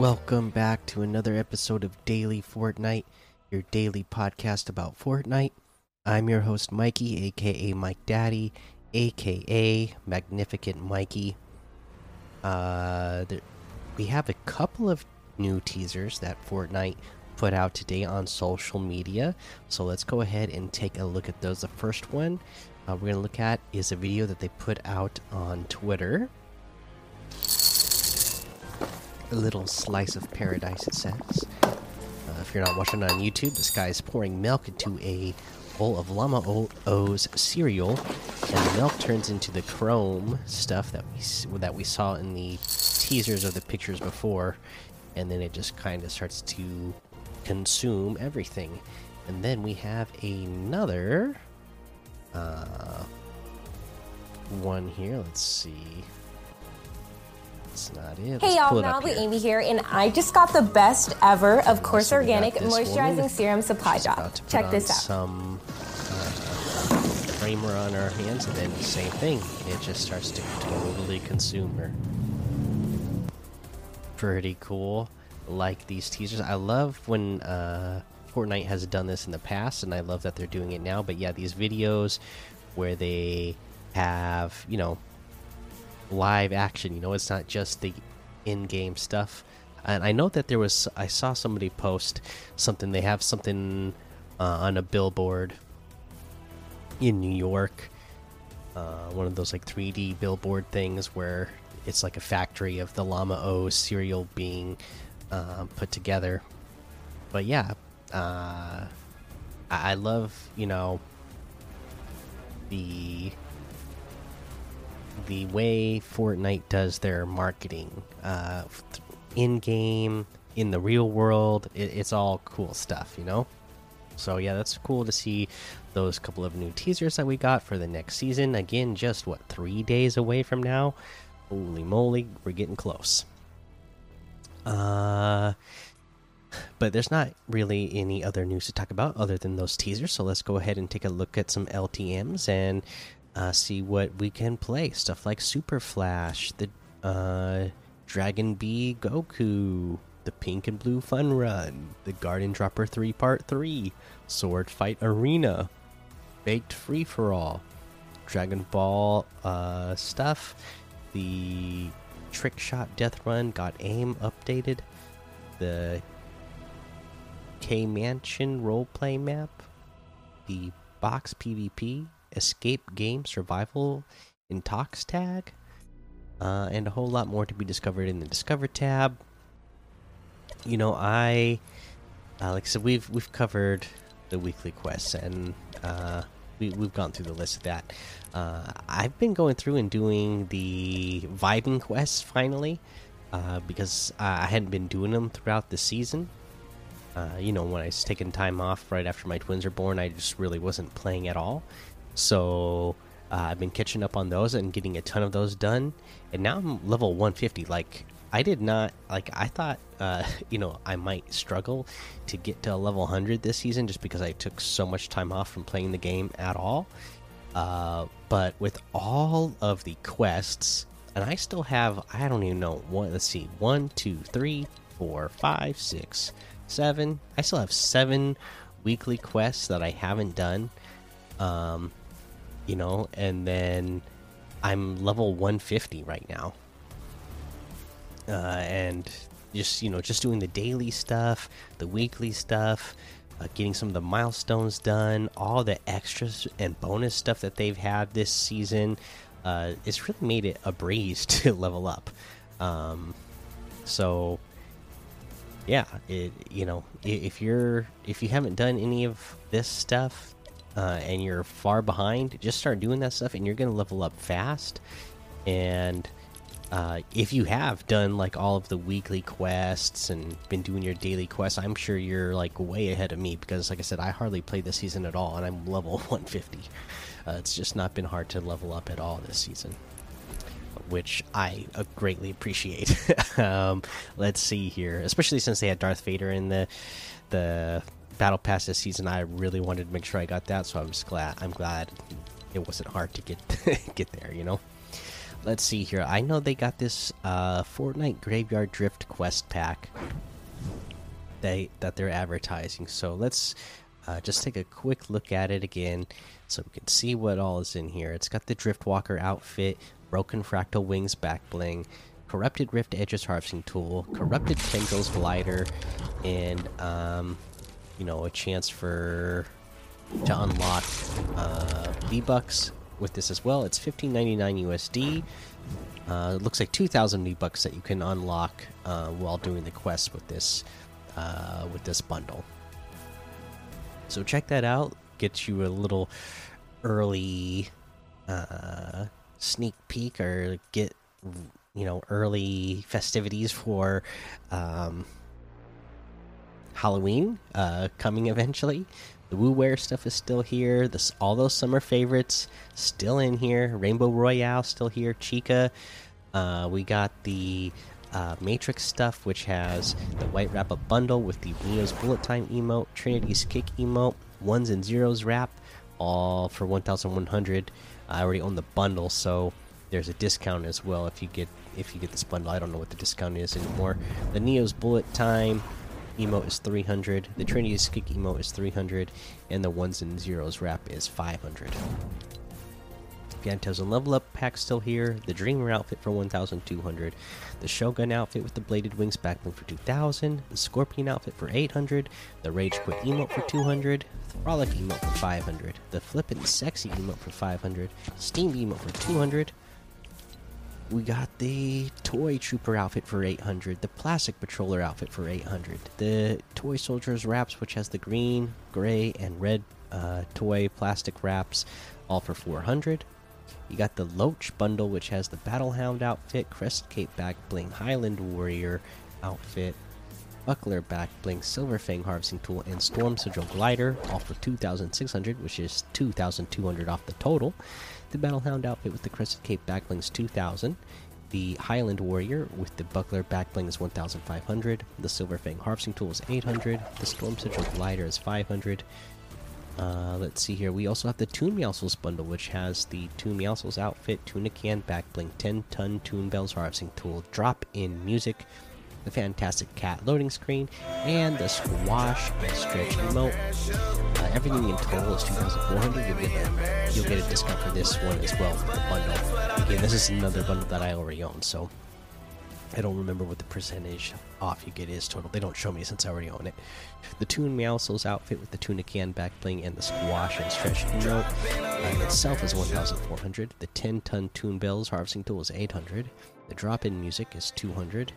Welcome back to another episode of Daily Fortnite, your daily podcast about Fortnite. I'm your host, Mikey, aka Mike Daddy, aka Magnificent Mikey. Uh, there, we have a couple of new teasers that Fortnite put out today on social media. So let's go ahead and take a look at those. The first one uh, we're going to look at is a video that they put out on Twitter. A little slice of paradise, it says. Uh, if you're not watching on YouTube, this guy is pouring milk into a bowl of Llama O's cereal, and the milk turns into the chrome stuff that we that we saw in the teasers of the pictures before, and then it just kind of starts to consume everything. And then we have another uh, one here. Let's see. That's not it. Hey y'all, Malibu Amy here, and I just got the best ever, of course, organic moisturizing serum supply drop. Check this out. Some uh, primer on our hands, and then same thing. It just starts to totally consume her. Pretty cool. Like these teasers, I love when uh, Fortnite has done this in the past, and I love that they're doing it now. But yeah, these videos where they have, you know, live action. You know, it's not just the in-game stuff. And I know that there was I saw somebody post something. They have something uh, on a billboard in New York. Uh, one of those like 3D billboard things where it's like a factory of the Llama O cereal being uh, put together. But yeah, uh, I love you know the the way Fortnite does their marketing, uh, in game, in the real world. It, it's all cool stuff, you know. So yeah, that's cool to see those couple of new teasers that we got for the next season. Again, just what three days away from now. Holy moly, we're getting close. Uh, but there's not really any other news to talk about other than those teasers. So let's go ahead and take a look at some LTM's and uh, see what we can play. Stuff like Super Flash, the uh, Dragon Bee Goku, the Pink and Blue Fun Run, the Garden Dropper 3 Part 3, Sword Fight Arena, Baked Free for All, Dragon Ball uh, stuff, the Trick Shot Death Run got aim updated, the K Mansion roleplay map, the box PvP, escape game survival in talks tag, uh, and a whole lot more to be discovered in the Discover tab. You know, I uh, like I said, we've we've covered the weekly quests and uh, we we've gone through the list of that. Uh, I've been going through and doing the vibing quests finally uh, because I hadn't been doing them throughout the season. Uh, you know, when I was taking time off right after my twins are born, I just really wasn't playing at all. So uh, I've been catching up on those and getting a ton of those done. And now I'm level 150. Like I did not like. I thought uh, you know I might struggle to get to a level 100 this season just because I took so much time off from playing the game at all. Uh, but with all of the quests, and I still have I don't even know one. Let's see, one, two, three, four, five, six, seven. I still have seven weekly quests that I haven't done. Um, you know, and then I'm level 150 right now. Uh, and just, you know, just doing the daily stuff, the weekly stuff, uh, getting some of the milestones done, all the extras and bonus stuff that they've had this season. Uh, it's really made it a breeze to level up. Um, so, yeah, it, you know, if you're if you haven't done any of this stuff, uh, and you're far behind, just start doing that stuff and you're to level up fast. And uh, if you have done like all of the weekly quests and been doing your daily quests, I'm sure you're like way ahead of me because, like I said, I hardly played this season at all and I'm level 150. Uh, it's just not been hard to level up at all this season. Which I uh, greatly appreciate. um, let's see here, especially since they had Darth Vader in the the battle pass this season, I really wanted to make sure I got that. So I'm just glad. I'm glad it wasn't hard to get get there. You know. let's see here. I know they got this uh, Fortnite Graveyard Drift quest pack. They that they're advertising. So let's uh, just take a quick look at it again, so we can see what all is in here. It's got the Driftwalker outfit, Broken Fractal Wings back bling, Corrupted Rift Edges harvesting tool, Corrupted Tendrils glider, and um, you know a chance for to unlock uh, V Bucks with this as well. It's 15.99 USD. Uh, it looks like 2,000 V Bucks that you can unlock uh, while doing the quest with this uh, with this bundle. So check that out. Gets you a little early uh, sneak peek or get you know early festivities for um, Halloween uh, coming eventually. The Woo Wear stuff is still here. This all those summer favorites still in here. Rainbow Royale still here. Chica. Uh, we got the uh, Matrix stuff, which has the White Wrap Up bundle with the Neo's Bullet Time emote, Trinity's Kick emote, ones and zeros wrap, all for 1,100. I already own the bundle, so there's a discount as well if you get if you get this bundle. I don't know what the discount is anymore. The Neo's Bullet Time emote is 300, the Trinity's Kick emote is 300, and the ones and zeros wrap is 500. Phantasm level up pack still here. The Dreamer outfit for 1,200. The Shogun outfit with the bladed wings backbling for 2,000. The Scorpion outfit for 800. The Rage Quit emote for 200. The Frolic emote for 500. The Flippin' Sexy emote for 500. Steam emote for 200. We got the Toy Trooper outfit for 800. The Plastic Patroller outfit for 800. The Toy Soldiers wraps, which has the green, gray, and red uh, toy plastic wraps, all for 400. You got the Loach bundle, which has the Battlehound outfit, Crest Cape back bling, Highland Warrior outfit, Buckler back bling, Silver Fang harvesting tool, and Storm Sigil glider, all for 2,600, which is 2,200 off the total. The Battlehound outfit with the Crested Cape back bling is 2,000. The Highland Warrior with the Buckler back bling is 1,500. The Silver Fang harvesting tool is 800. The Storm Sigil glider is 500. Uh, let's see here. We also have the Toon Meowscles bundle, which has the Toon Meowscles outfit, Tuna Can, Backbling, 10 ton Toon Bells harvesting tool, drop in music, the Fantastic Cat loading screen, and the Squash and Stretch emote. Uh, everything in total is 2,400. You'll get a you'll get a discount for this one as well the bundle. Again, this is another bundle that I already own, so I don't remember what the percentage off you get is total. They don't show me since I already own it. The Toon Meowscles outfit with the Tuna Can back bling and the Squash and Stretch emote uh, itself is 1,400. The 10 ton Toon Bells harvesting tool is 800. The drop in music is 200.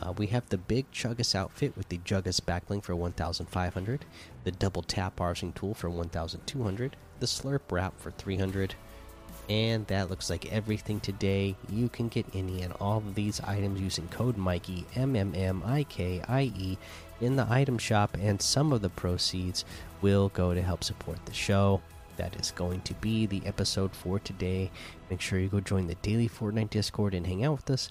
Uh, we have the Big Chuggus outfit with the Juggus backbling for 1,500. The Double Tap harvesting tool for 1,200. The Slurp wrap for 300. And that looks like everything today. You can get any and all of these items using code Mikey M M M I K I E in the item shop, and some of the proceeds will go to help support the show. That is going to be the episode for today. Make sure you go join the daily Fortnite Discord and hang out with us.